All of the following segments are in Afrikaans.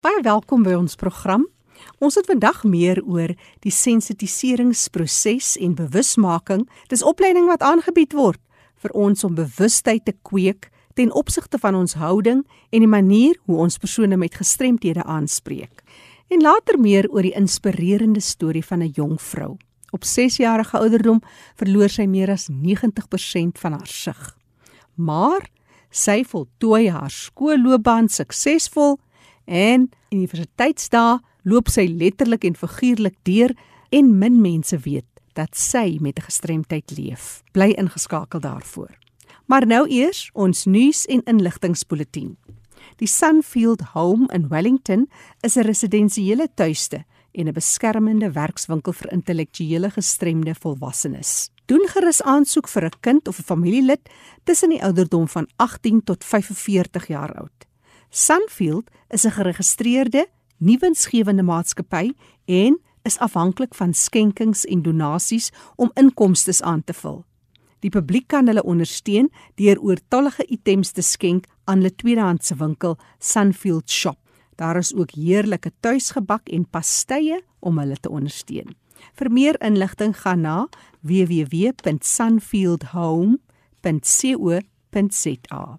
Baie welkom by ons program. Ons het vandag meer oor die sensitiseringsproses en bewusmaking. Dis opleiding wat aangebied word vir ons om bewustheid te kweek ten opsigte van ons houding en die manier hoe ons persone met gestremthede aanspreek. En later meer oor die inspirerende storie van 'n jong vrou. Op 6 jarige ouderdom verloor sy meer as 90% van haar sig. Maar sy voltooi haar skoolloopbaan suksesvol en universiteitsdae loop sy letterlik en figuurlik deur en min mense weet dat sy met 'n gestremdheid leef. Bly ingeskakel daarvoor. Maar nou eers ons nuus en inligtingspoletie. Die Sunfield Home in Wellington is 'n residensiële tuiste en 'n beskermende werkswinkel vir intellektuele gestremde volwassenes. Doen gerus aansoek vir 'n kind of 'n familielid tussen die ouderdom van 18 tot 45 jaar oud. Sunfield is 'n geregistreerde, nuwensgewende maatskappy en is afhanklik van skenkings en donasies om inkomste aan te vul. Die publiek kan hulle ondersteun deur oortollige items te skenk aan hulle tweedehandse winkel Sunfield Shop. Daar is ook heerlike tuisgebak en pastye om hulle te ondersteun. Vir meer inligting gaan na www.sunfieldhome.co.za.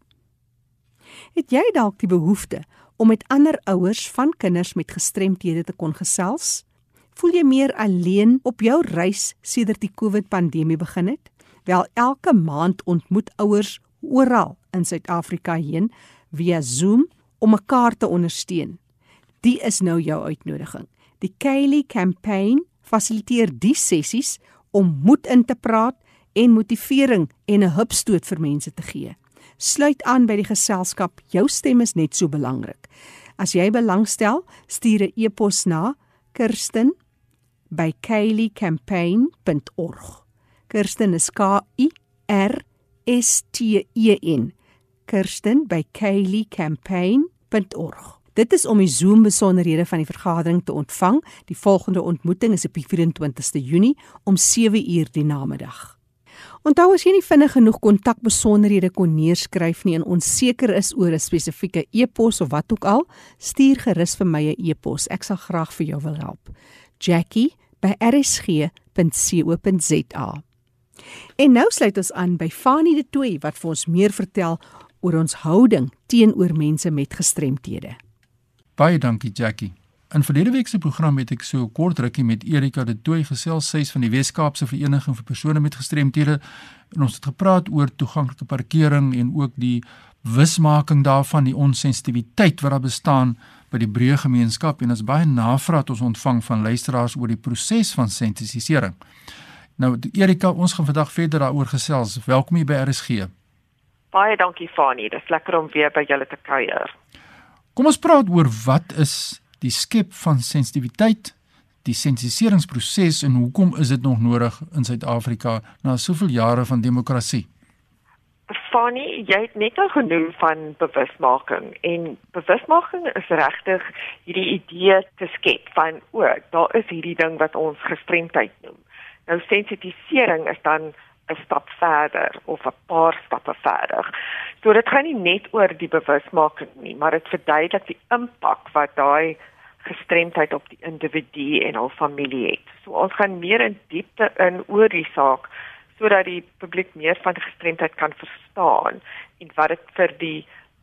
Het jy dalk die behoefte om met ander ouers van kinders met gestremthede te kon gesels? Voel jy meer alleen op jou reis sedert die COVID-pandemie begin het? Wel, elke maand ontmoet ouers oral in Suid-Afrika heen via Zoom om mekaar te ondersteun. Die is nou jou uitnodiging. Die Kaylee Campaign fasiliteer die sessies om moed in te praat en motivering en 'n hupstoot vir mense te gee. Sluit aan by die geselskap. Jou stem is net so belangrik. As jy belangstel, stuur 'n e-pos na kirsten@kayleecampaign.org. Kirsten is K I R S T E N. kirsten@kayleecampaign.org. Dit is om die Zoom besonderhede van die vergadering te ontvang. Die volgende ontmoeting is op die 24ste Junie om 7uur die namiddag. Onthou as jy nie vinnig genoeg kontakbesonderhede kon neerskryf nie en onseker is oor 'n spesifieke e-pos of wat ook al, stuur gerus vir my 'n e-pos. Ek sal graag vir jou wil help. Jackie@rsg.co.za. En nou sluit ons aan by Fanie de Tooi wat vir ons meer vertel oor ons houding teenoor mense met gestremthede. Baie dankie Jackie. In verlede week se program het ek so 'n kort rukkie met Erika de Tooy gesels, sy is van die Wes-Kaapse Vereniging vir persone met gestremthede en ons het gepraat oor toeganklike parkering en ook die wismaking daarvan, die onsensitiwiteit wat daar bestaan by die breë gemeenskap en ons baie navraag ons ontvang van luisteraars oor die proses van sensitisering. Nou Erika, ons gaan vandag verder daaroor gesels. Welkom hier by RSG. Baie dankie Fanie, dit is lekker om weer by julle te kuier. Kom ons praat oor wat is die skep van sensitiwiteit, die sensiseringsproses en hoekom is dit nog nodig in Suid-Afrika na soveel jare van demokrasie? Fanny, jy het net al genoem van bewusmaking en bewusmaking is regtig hierdie idee te skep van o, daar is hierdie ding wat ons gestremdheid noem. Nou sensitisering is dan 'n stap verder of 'n paar stappe verder. So dit gaan nie net oor die bewusmaking nie, maar dit verduidelik die impak wat daai gestremdheid op die individu en hul familie het. So ons gaan meer in diepte in oor die saak sodat die publiek meer van die gestremdheid kan verstaan en wat dit vir die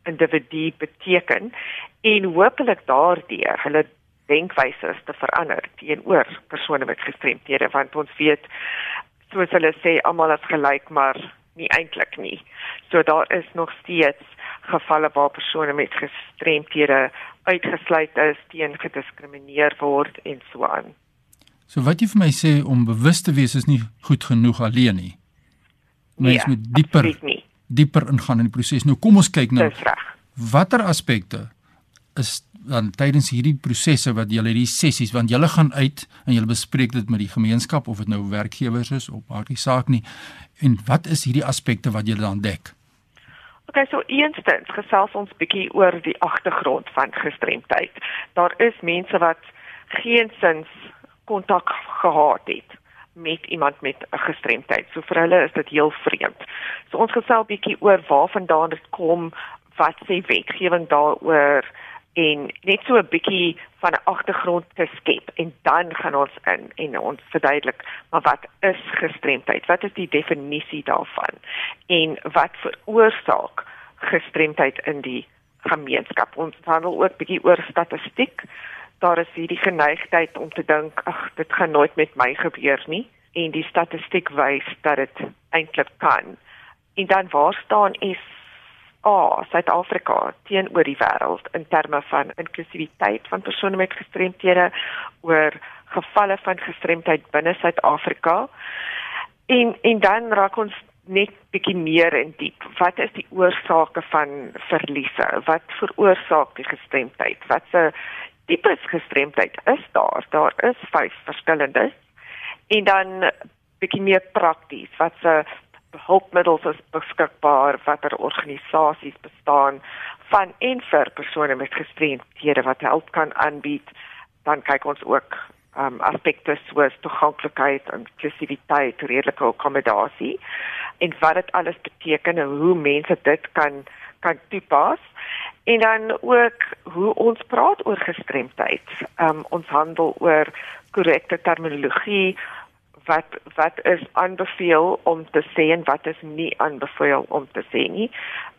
individu beteken en hopelik daardeur hulle denkwyse te verander teenoor persone met gestremthede want ons weet soos hulle sê almal is gelyk maar nie eintlik nie. So daar is nog steeds gevalle waar persone met gestremthede uitgesluit is, teen gediskrimineer word en so aan. So wat jy vir my sê om bewus te wees is nie goed genoeg alleen nie. Mens nee, moet dieper dieper ingaan in die proses. Nou kom ons kyk nou. Watter aspekte is dan tydens hierdie prosesse wat julle hierdie sessies want julle gaan uit en julle bespreek dit met die gemeenskap of dit nou werkgewers is of maak nie saak nie. En wat is hierdie aspekte wat julle dan dek? Okay, so eerstens gesels ons bietjie oor die agtergrond van gestremdheid. Daar is mense wat geensins kontak gehad het met iemand met 'n gestremdheid. So vir hulle is dit heel vreemd. So ons gesels bietjie oor waarvandaan dit kom, wat sê wetgewing daaroor en net so 'n bietjie van 'n agtergrond te skep en dan gaan ons in en ons verduidelik maar wat is gestremdheid? Wat is die definisie daarvan? En wat veroorsaak gestremdheid in die gemeenskap? Ons handel ook bietjie oor statistiek. Daar is hierdie geneigtheid om te dink ag dit gaan nooit met my gebeur nie en die statistiek wys dat dit eintlik kan. En dan waar staan is A, Suid-Afrika teenoor die wêreld in terme van inklusiwiteit van persone met gestremthede oor gevalle van gestremdheid binne Suid-Afrika. En en dan raak ons net bietjie meer in diep. Wat is die oorsake van verliese? Wat veroorsaak die gestremdheid? Wat se tipe gestremdheid is daar? Daar is vyf verskillende. En dan bietjie meer prakties. Wat se hulpmiddels is beskikbaar watter organisasies bestaan van en vir persone met gestremdhede wat hulp kan aanbied dan kyk ons ook um aspekte soos toeganklikheid en inklusiwiteit redelike akkommodasie en wat dit alles beteken en hoe mense dit kan kan toepas. En dan ook hoe ons praat oor gestremdheid. Um ons handel oor korrekte terminologie wat wat is aanbeveel om te sê en wat is nie aanbeveel om te sê nie.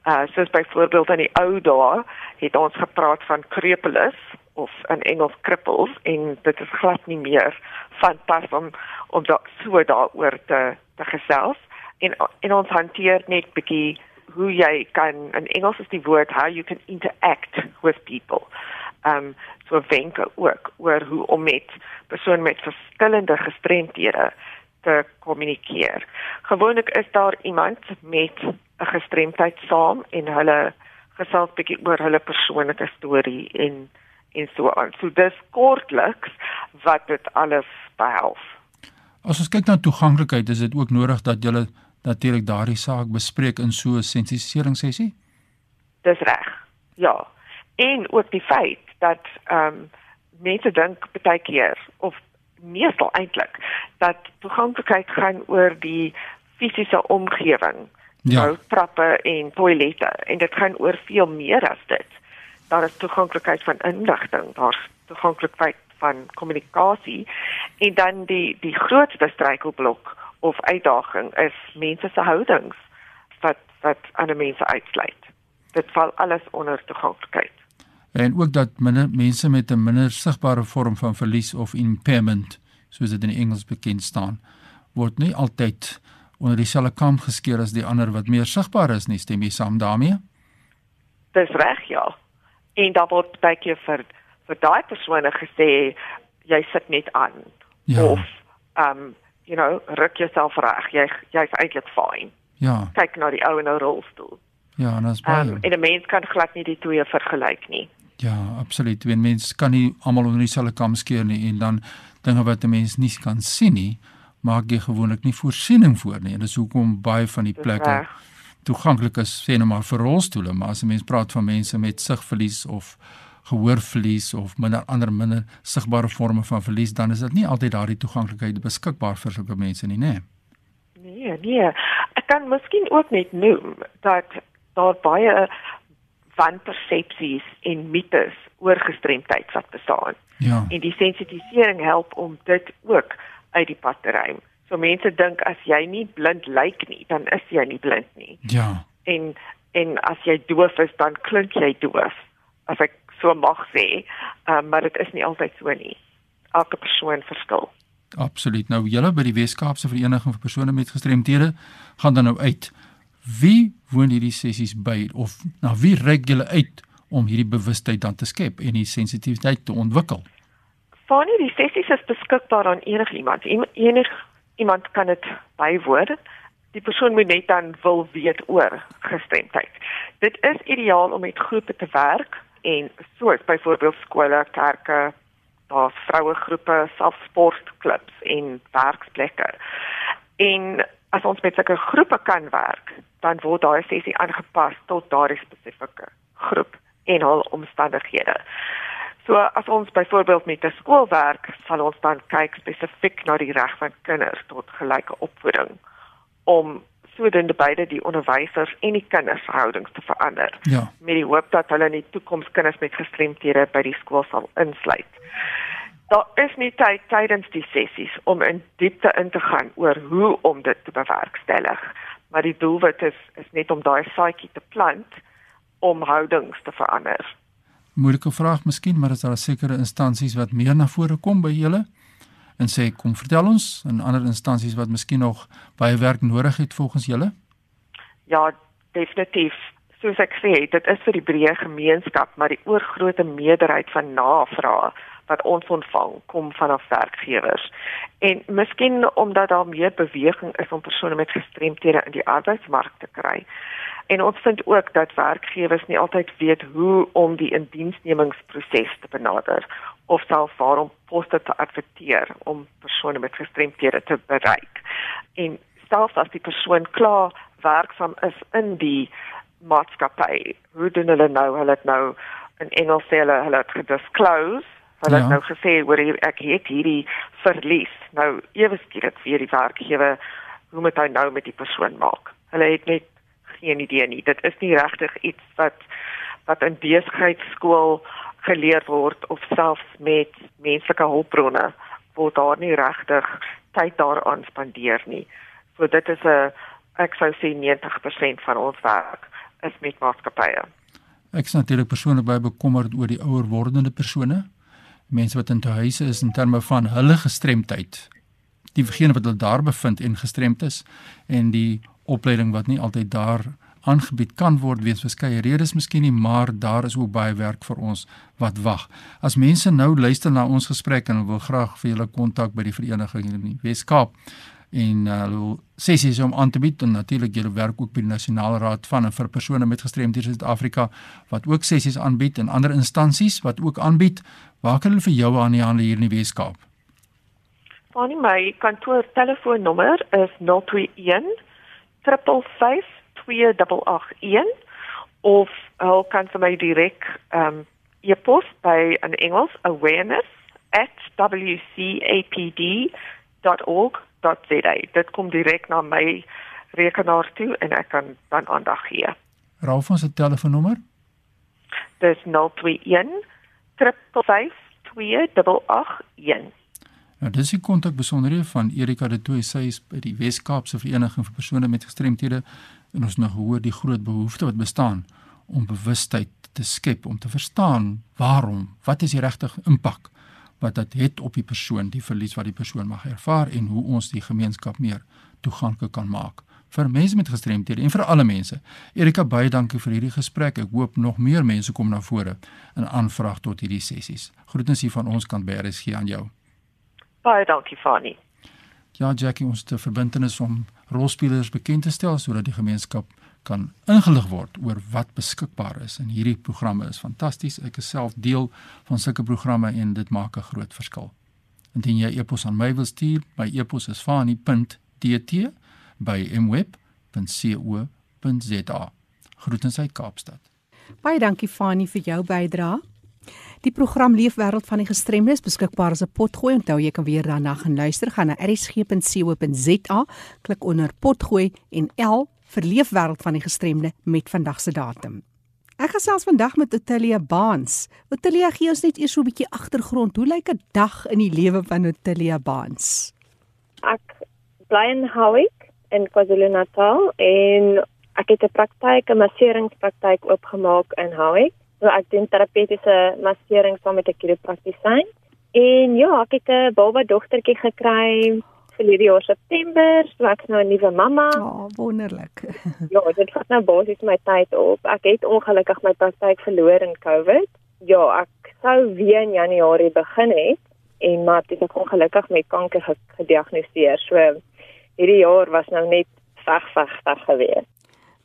Uh soos byvoorbeeld in die ou dae het ons gepraat van crepelis of in Engels cripples en dit is glad nie meer van pas om om da, so daaroor te te gesels en en ons hanteer net bietjie hoe jy kan in Engels is die woord how you can interact with people. Um so wenke ook oor hoe om met persone met verskillende gestremthede te kommunikeer. Gewoonlik is daar iemand met 'n gestremdheid saam en hulle gesels bietjie oor hulle persoonlike storie en en so aan. So dis kortliks wat dit alles behels. As ons kyk na toeganklikheid, is dit ook nodig dat jy natuurlik daardie saak bespreek in so 'n sensitiseringssessie? Dis reg. Ja. En ook die feit dat ehm um, mense dink baie keer of meestal eintlik dat toeganklikheid gaan oor die fisiese omgewing. Ja. Nou trappe en toilette en dit gaan oor veel meer as dit. Daar is toeganklikheid van inligting, daar's toeganklikheid van kommunikasie en dan die die grootste struikelblok of uitdaging is mense se houdings wat wat ander mense uitsluit. Dit val alles onder toeganklikheid en ook dat minder mense met 'n minder sigbare vorm van verlies of impairment soos dit in Engels bekend staan word nie altyd onder dieselfde kam geskeer as die ander wat meer sigbaar is nie. Stem jy saam daarmee? Dis reg ja. En daar word baie keer vir vir daai persone gesê jy sit net aan. Ja. of um you know ruk jouself reg. Jy jy's eintlik fyn ja. Kyk na die ou in 'n rolstoel. Ja, en as baie. Um, en 'n mens kan glad nie die twee vergelyk nie. Ja, absoluut. Wen mens kan nie almal onder dieselfde kam skeer nie en dan dinge wat 'n mens nie kan sien nie, maak jy gewoonlik nie voorsiening voor nie. En dis hoekom baie van die plekke toeganklik is sê net maar vir rolstoele, maar as 'n mens praat van mense met sigverlies of gehoorverlies of minder ander minder sigbare forme van verlies, dan is dit nie altyd daardie toeganklikheid beskikbaar vir sulke mense nie, nê? Nee, nee. Ek kan miskien ook net noem dat daar baie wanpersepsies en mites oor gestremdheid wat bestaan. Ja. En die sensitisering help om dit ook uit die pad te ruim. So mense dink as jy nie blind lyk nie, dan is jy nie blind nie. Ja. En en as jy doof is, dan klink jy doof. As ek so mag sê, um, maar dit is nie altyd so nie. Elke persoon verskil. Absoluut. Nou julle by die Weskaapse Vereniging vir persone met gestremthede gaan dan nou uit Wie woon hierdie sessies by of na wie reik julle uit om hierdie bewustheid dan te skep en die sensitiwiteit te ontwikkel? Van hierdie sessies is beskikbaar aan enigiemand. Enig iemand kan dit bywoon. Die persoon moet net dan wil weet oor gestremdheid. Dit is ideaal om met groepe te werk en soos byvoorbeeld skole, kerke, daar vroue groepe, selfs sportklubs en werksplekke. En as ons met sulke groepe kan werk, dan word daai sessie aangepas tot daardie spesifieke groep en hul omstandighede. So as ons byvoorbeeld met 'n skool werk, sal ons dan kyk spesifiek na die reg van kinders tot gelyke opvoeding om sodoende beide die onderwysers en die kinders verhoudings te verander. Ja. Met die hoop dat hulle in die toekoms kinders met gestremthede by die skool sal insluit. Daar is nie tyd tydens die sessies om in diepte in te gaan oor hoe om dit te bewerkstellig, maar die doelwit is is net om daai saadjie te plant om houdings te verander. Moeilike vraag miskien, maar is daar sekere instansies wat meer na vore kom by julle? En sê kom vertel ons in ander instansies wat miskien nog baie werk nodig het volgens julle? Ja, definitief. Soos ek sê, dit is vir die breë gemeenskap, maar die oorgrootste meerderheid van navrae wat ons ontvang kom vanaf werkgewers. En miskien omdat daar meer beweging is om persone met gestremthede in die arbeidsmark te kry. En ons vind ook dat werkgewers nie altyd weet hoe om die indiensnemingsproses te benader of selfs waar om poste te adverteer om persone met gestremthede te bereik. En selfs as die persoon klaar werksaam is in die maatskappy, hoe doen hulle nou? Hulle het nou in Engels sê hulle hulle het gedisclose Hulle ja. het nou gesê hoor ek het hierdie verlies. Nou ewe skielik vir die werkgewer hoe moet hy nou met die persoon maak? Hulle het net geen idee nie. Dit is nie regtig iets wat wat in besigheidskool geleer word of selfs met menslike hulpbronne word daar nie regtig tyd daaraan spandeer nie. So dit is 'n ek sou sê 90% van ons werk is met maatskappye. Ek is natuurlik persoonlik baie bekommerd oor die ouer wordende persone mense wat in huise is in terme van hulle gestremdheid. Die vergene wat hulle daar bevind en gestremd is en die opleiding wat nie altyd daar aangebied kan word weens verskeie redes miskien nie, maar daar is ook baie werk vir ons wat wag. As mense nou luister na ons gesprek en wil graag vir julle kontak by die vereniging in die Wes-Kaap en uh, hulle sessies om aan te bied en natuurlik julle werk ook by die nasionale raad van en vir persone met gestremdhede in Suid-Afrika wat ook sessies aanbied en ander instansies wat ook aanbied. Waar kan hulle vir jou aan die hande hier in die Weskaap? Van my kantoor telefoonnommer is 021 355 2881 of hulle kan vir my direk ehm um, e-pos by in Engels awareness@wcapd.org www.rsg.co.za. Dit kom direk na my rekenaar toe en ek kan dan aandag gee. Raaf ons se telefoonnommer? Dis 021 355 2881. Nou dis die kontak besonderhede van Erika de Tooy, sy is by die Wes-Kaapse Vereniging vir persone met gestremthede en ons nou gehoor die groot behoefte wat bestaan om bewustheid te skep om te verstaan waarom, wat is die regte impak wat dit het op die persoon, die verlies wat die persoon mag ervaar en hoe ons die gemeenskap meer toeganklik kan maak vir mense met gestremthede en vir alle mense. Erika baie dankie vir hierdie gesprek. Ek hoop nog meer mense kom na vore in aanvraag tot hierdie sessies. Groetens hier van ons kant by RSG aan jou. Baie dankie Fani. Ja, Jackie, ons te verbintenis om rolspelers bekend te stel sodat die gemeenskap kan ingelig word oor wat beskikbaar is en hierdie programme is fantasties. Ek is self deel van sulke programme en dit maak 'n groot verskil. Indien jy e-pos aan my wil stuur, my e-pos is fani.dt by mweb.co.za. Groetens uit Kaapstad. Baie dankie Fani vir jou bydrae. Die program Leefwêreld van die Gestremdes beskikbaar as 'n potgooi. Onthou jy kan weer daarna gaan luister. Gaan na rsg.co.za, klik onder potgooi en L vir leefwêreld van die gestremde met vandag se datum. Ek gesels vandag met Otilia Baans. Otilia gee ons net eers so 'n bietjie agtergrond. Hoe lyk 'n dag in die lewe van Otilia Baans? Ek bly in Howick in KwaZulu-Natal en ek het 'n praktyk, 'n masseringspraktyk oopgemaak in Howick. So ek doen terapeutiese massering saam met 'n chiropraktisyn. En ja, ek het 'n baba dogtertjie gekry verlede jaar September, so ek's nou 'n nuwe mamma. Ja, oh, wonderlik. ja, dit vat nou basies my tyd op. Ek het ongelukkig my praktyk verloor in COVID. Ja, ek sou weer in Januarie begin het en maar dit is ongelukkig met kanker gediagnoseer. So hierdie jaar was nou net veg veg veg gewees.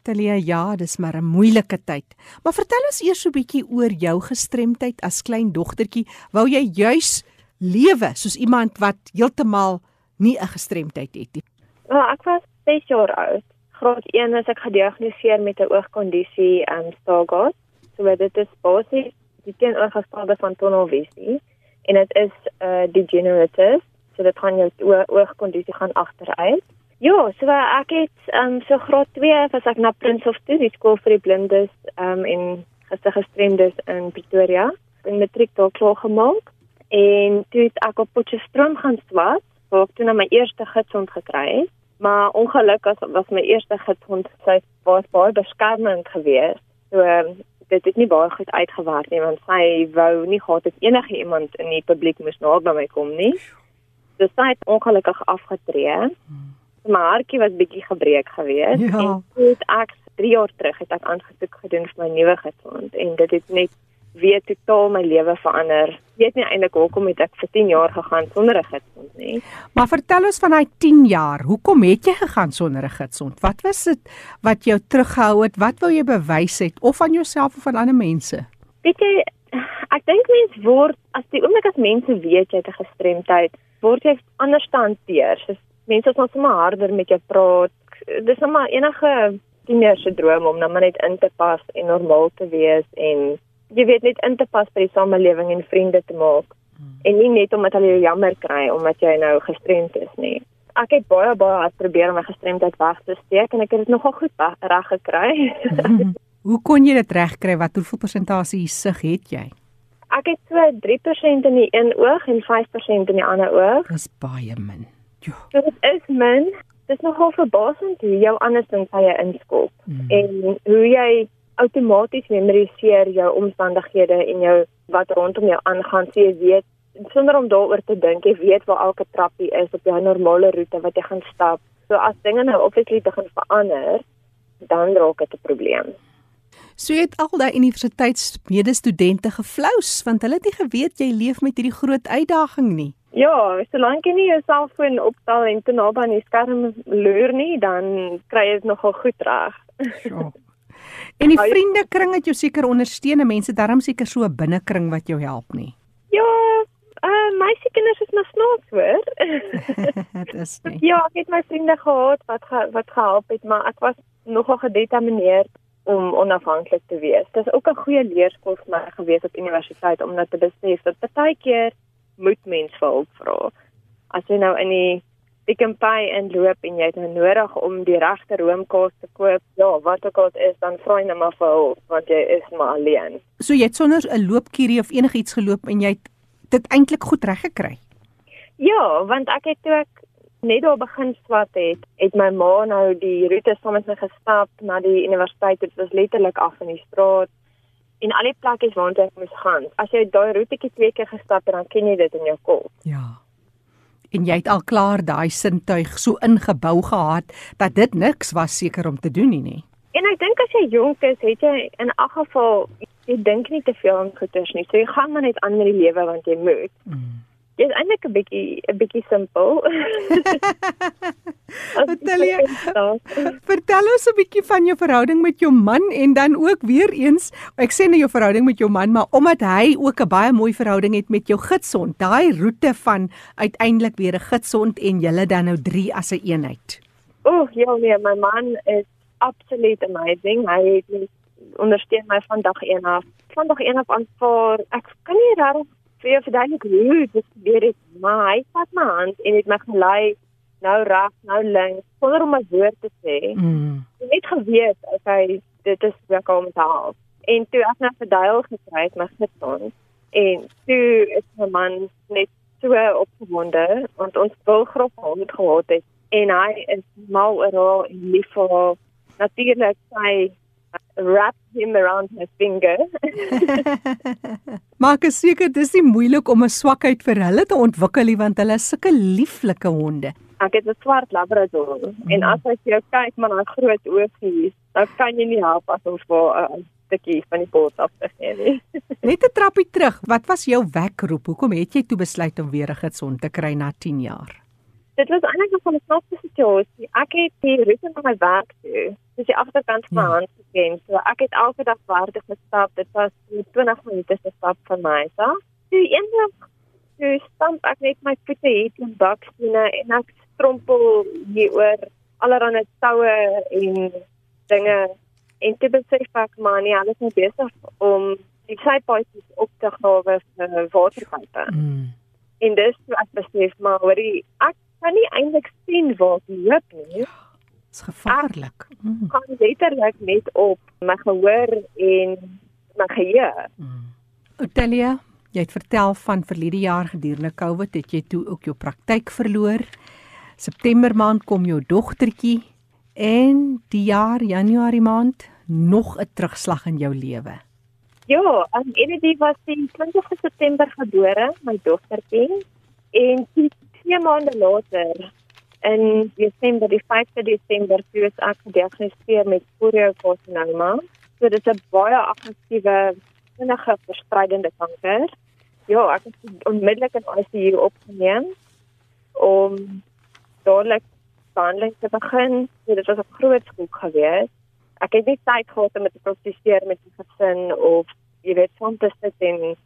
Talia, ja, dis maar 'n moeilike tyd. Maar vertel ons eers so 'n bietjie oor jou gestremdheid as klein dogtertjie. Wou jy juis lewe soos iemand wat heeltemal nie 'n gestremdheid het nie. Wel, ek was 6 jaar oud. Graad 1 is ek gediagnoseer met 'n oogkondisie, ehm um, Stargardt. So dit is basies die teenoorgestelde van tunnelvisie en dit is 'n uh, degenerative, so dit gaan jou oogkondisie gaan agteruit. Ja, so ek het ehm um, so graad 2 was ek na Prince of toe, die skool vir die blindes ehm um, en gestremdes in Pretoria. In matriek daar klaar gemaak en toe het ek op Potchefstroom gaan swat, waar ek toe na my eerste gidsond gekry het. Maar ongelukkig was my eerste gidsond sy was baie beskermend geweest. So um, dit het nie baie goed uitgewerk nie want sy wou nie gehad het enige iemand in die publiek moes naby my kom nie. So sy het ongelukkig afgetree. My hartjie was bietjie gebreek geweest Ja. en toe het ek 3 jaar terug het ek aangesoek gedoen vir my nuwe gesond en dit het net weer totaal my lewe verander. Ek weet nie eintlik hoekom het ek vir 10 jaar gegaan sonder 'n gesond nie. Maar vertel ons van daai 10 jaar. Hoekom het jy gegaan sonder 'n gidsond? Wat was dit wat jou teruggehou het? Wat wou jy bewys het of aan jouself of aan ander mense? Weet jy, ek dink mens word as die oomblik as mense weet jy het 'n gestremdheid, word jy anders te hanteer. So mense sal sommer harder met jou praat. Dis nou maar enige tiener se droom om nou maar net in te pas en normaal te wees en jy weet net in te pas by die samelewing en vriende te maak. En nie net omdat hulle jou jammer kry omdat jy nou gestremd is nie. Ek het baie baie hard probeer om my gestremdheid weg te steek en ek het dit nogal goed reg gekry. Hoe kon jy dit regkry? Wat hoeveel persentasie sig het jy? Ek het so 3% in die een oog en 5% in die ander oog. Dis baie min. Jo. So dit is min. Dit is nogal verbasend hoe jou andersins hy inskop Mm. en hoe jy outomaties memoriseer jou omstandighede en jou wat rondom jou aangaan. So jy weet sonder om daaroor te dink, jy weet waar elke trappie is op jou normale roete wat jy gaan stap. So as dinge nou obviously begin verander, dan raak dit 'n probleem. So jy het al daai universiteitsmedestudente geflous want hulle het nie geweet jy leef met hierdie groot uitdaging nie. Ja, solank jy nie jou selfoon opstel en te naby aan die skerm loer nie, dan kry jy dit nogal goed reg. Ja. En die vriendekring het jou seker ondersteun. en Mense darm seker so 'n binnekring wat jou help nie. Ja, uh meisiekinders is maar snaaks hoor. Dit is nie. ja, ek het my vriende gehad wat ge, wat gehelp het, maar ek was nogal gedetermineerd om onafhanklik te wees. Dit is ook 'n goeie leerskool vir my gewees op universiteit om net te besef dat baie keer moet mens vir hulp vra. As jy nou in die Pick n Pay inloop en jy het nou nodig om die regte roomkaas te koop, ja, wat ook al dit is, dan vra jy net maar vir hulp want jy is maar alleen. So jy het sonder 'n loopkierie of enigiets geloop en jy het dit eintlik goed reggekry. Ja, want ek het toe ek net daar begin swat het, het my ma nou die roete saam met my gestap na die universiteit. Dit was letterlik af in die straat en al die plekkies waartoe ek moes gaan. As jy daai roetjie twee keer gestap het, dan ken jy dit in jou kop. Ja. En jy het al klaar daai sintuig so ingebou gehad dat dit niks was seker om te doen nie, nê. En ek dink as jy jonk is, het jy in elk geval jy dink nie te veel aan goeders nie. So jy gaan maar net aan met die lewe want jy moet. Mm. Dit is eintlik 'n bietjie 'n bietjie simpel. Vertel jy-. Vertel ons 'n bietjie van jou verhouding met jou man en dan ook weer eens, ek sê nou jou verhouding met jou man, maar omdat hy ook 'n baie mooi verhouding het met jou gidsond, daai roete van uiteindelik weer 'n gidsond en julle dan nou 3 as 'n eenheid. Oeh, ja nee, my man is absoluut amazing. Hy het my ondersteun my van dag 1 af. Van dag 1 af aanvaar. Ek kan nie regtig vir jou verduidelik hoe dit gebeur het, maar hy vat my hand en het my gelei nou reg, nou links, sonder om 'n woord te sê. Mm. Ek het geweet okay, dit is wat kom te help. En toe ek nou verduil gekry het my gesond en toe is my man net so opgewonde want ons wil graag hom gehad het en hy is mal oor en lief vir haar. Natuurlik sy wrap him around her finger. maar ek is seker dis nie moeilik om 'n swakheid vir hulle te ontwikkel nie want hulle is sulke lieflike honde. Ek het 'n swart labrador mm. en as hy jou kyk met daai groot oogies, dan kan jy nie help as ons vir 'n stukkie van die pot af te gee nie. Net 'n trappie terug. Wat was jou wekroep? Hoekom het jy toe besluit om weer 'n gidsond te kry na 10 jaar? Dit was eintlik nog 'n snaakse situasie. Ek het die roete na my werk toe, dis die agterkant van my Ja. hand geken. So ek het elke dag waarde gestap. Dit was so 20 minute se stap van my af. Toe eendag toe stamp ek net my voete hier teen bakstene en ek strompel hier oor allerlei toue en dinge en toe besef ek maar nee, alles is besig om die sypaadjies op te grawe vir waterpype. Mm. En dis toe ek besef maar hoorie ek kan nie eintlik sien waar die loop nie. Dit's gevaarlik. Mm. Kan letterlik net op my gehoor en my geheue. Mm. Otelia, jy het vertel van verlede jaar gedurende COVID het jy toe ook jou praktyk verloor. September maand kom jou dogtertjie en die jaar Januarie maand nog 'n terugslag in jou lewe. Ja, en Enedy was die 20 September gebore, my dogtertjie, en twee maande later in Desember, die 5de Desember, toe is ek gediagnoseer met choriocarcinoma. So dit is 'n baie aggressiewe, vinnige verspreidende kanker. Ja, ek is onmiddellik in ICU opgeneem om dadelik behandeling te begin. So dit was 'n groot skok geweest. Ek het nie tyd gehad om te prosesseer met die gesin of jy weet van te sit en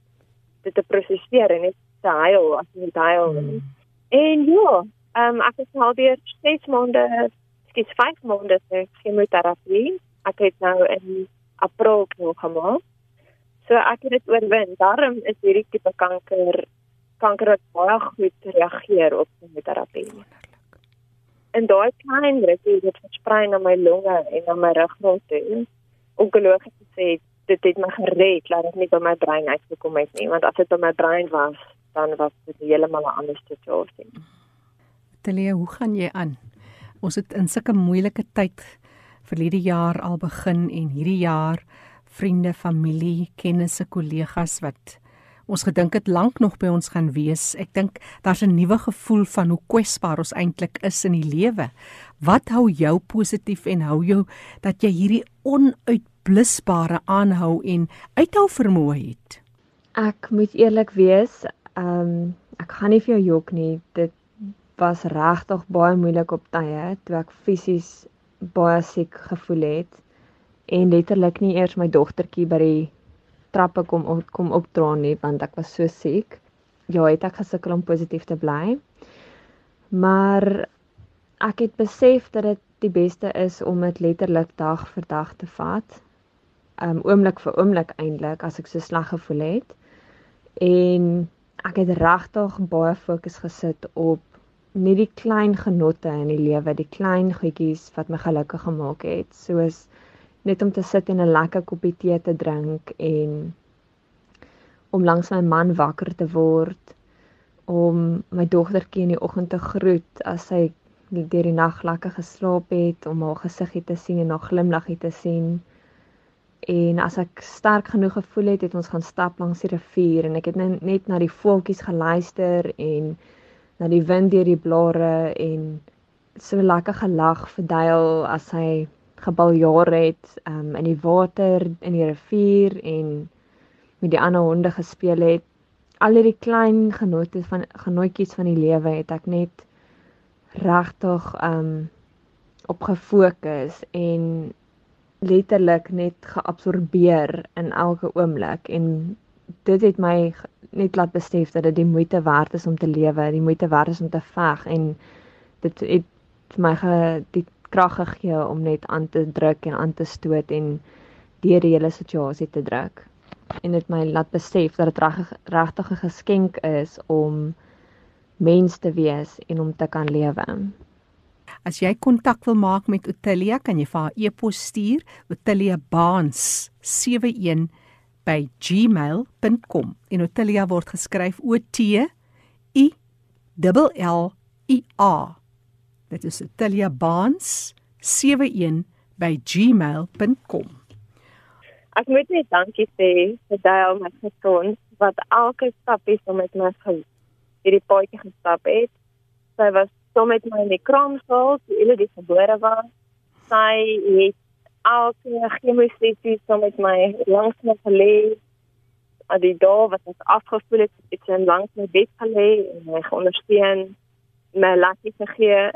dit te prosesseer en net te huil as jy huil. Hmm. En ja, ehm um, ek het al deur 6 maande, skielik 5 maande se chemoterapie. Ek het nou in April nog gemaak. So ek het dit oorwin. Daarom is hierdie tipe kanker kanker wat baie goed reageer op chemoterapie en daai klein rukkie het versprei na my longe en na my ruggraat toe. Onkologies sê dit het my gered dat dit nie by my brein uitgekom het nie, want as dit by my brein was, dan was dit heeltemal 'n ander situasie. Telia, hoe gaan jy aan? Ons het in sulke moeilike tyd verlede jaar al begin en hierdie jaar vriende, familie, kennisse, kollegas wat ons gedink het lank nog by ons gaan wees. Ek dink daar's 'n nuwe gevoel van hoe kwesbaar ons eintlik is in die lewe. Wat hou jou positief en hou jou dat jy hierdie onuitblusbare aanhou en uithou vermoë het? Ek moet eerlik wees, ehm um, ek gaan nie vir jou jok nie. Dit was regtig baie moeilik op tye toe ek fisies baie siek gevoel het en letterlik nie eers my dogtertjie by die trappe kom op, kom opdra nie want ek was so siek. Ja, het ek gesukkel om positief te bly. Maar ek het besef dat dit die beste is om dit letterlik dag vir dag te vat. Um oomblik vir oomblik eintlik as ek so sleg gevoel het. En ek het regtig baie fokus gesit op nie die klein genotte in die lewe, die klein goedjies wat my gelukkig gemaak het, soos net om te sit en 'n lekker koppie tee te drink en om langs my man wakker te word om my dogtertjie in die oggend te groet as sy deur die nag lekker geslaap het om haar gesiggie te sien en haar glimlaggie te sien en as ek sterk genoeg gevoel het het ons gaan stap langs die rivier en ek het net na die voeltjies geluister en na die wind deur die blare en so lekker gelag vir Dale as hy gebaljaar het um, in die water in die rivier en met die ander honde gespeel het. Al hierdie klein genote van genootjies van die lewe het ek net regtig um op gefokus en letterlik net geabsorbeer in elke oomblik en dit het my net laat besef dat dit die moeite werd is om te lewe, die moeite werd is om te veg en dit het my ge, die krag gegee om net aan te druk en aan te stoot en deur die hele situasie te druk. En dit my laat besef dat dit regtig 'n geskenk is om mens te wees en om te kan lewe. As jy kontak wil maak met Otilia, kan jy vir haar e-pos stuur, otiliabaans71 by gmail.com. En Otilia word geskryf O T I L L I A. Dit is taliabaans71@gmail.com. Ek moet net dankie sê vir daai my gesoon wat elke stap is om met my gaan hierdie paadjie gestap het. Sy was saam met my in die kraamsaal toe hulle die gebore was. Sy het elke chemosessie saam met my langs my gelê. Aan die dag wat ons afgevoel het, het sy langs my bed gelê en my ondersteun my lakkie gegee.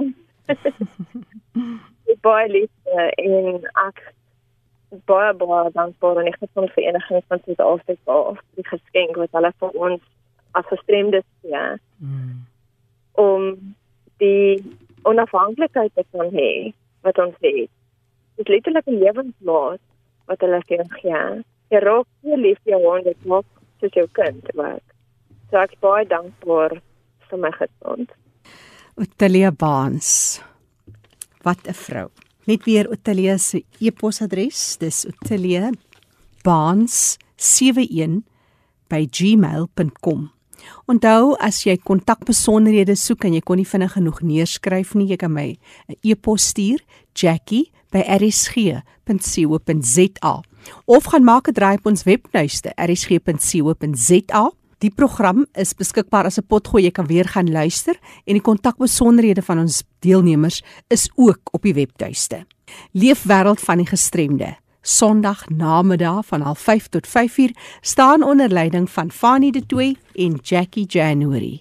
Ek baie lief en ek baie baie dankbaar aan die gesondheid vereniging van Suid-Afrika vir die geskenk wat hulle vir ons as gestremdes gee. Mm. Om die onafhanklikheid te kan hê wat ons het. Dit letterlik 'n lewensmaat wat hulle vir ons gee. Jy raak so lief vir jou hond, dit maak soos jou kind werk. So ek baie dankbaar vir my gesondheid. Otelia Baans. Wat 'n vrou. Net weer Otelia se e-posadres, dis Otelia Baans 71 by gmail.com. Onthou as jy kontakbesonderhede soek en jy kon nie vinnig genoeg neerskryf nie, jy kan my 'n e-pos stuur, jackie@rsg.co.za of gaan maak 'n draai op ons webtuiste rsg.co.za. Die program is beskikbaar as 'n potgooi, jy kan weer gaan luister en die kontakbesonderhede van ons deelnemers is ook op die webtuiste. Leef wêreld van die gestremde. Sondag namiddag van 05:30 tot 5:00 staan onder leiding van Fanie De Tooy en Jackie January.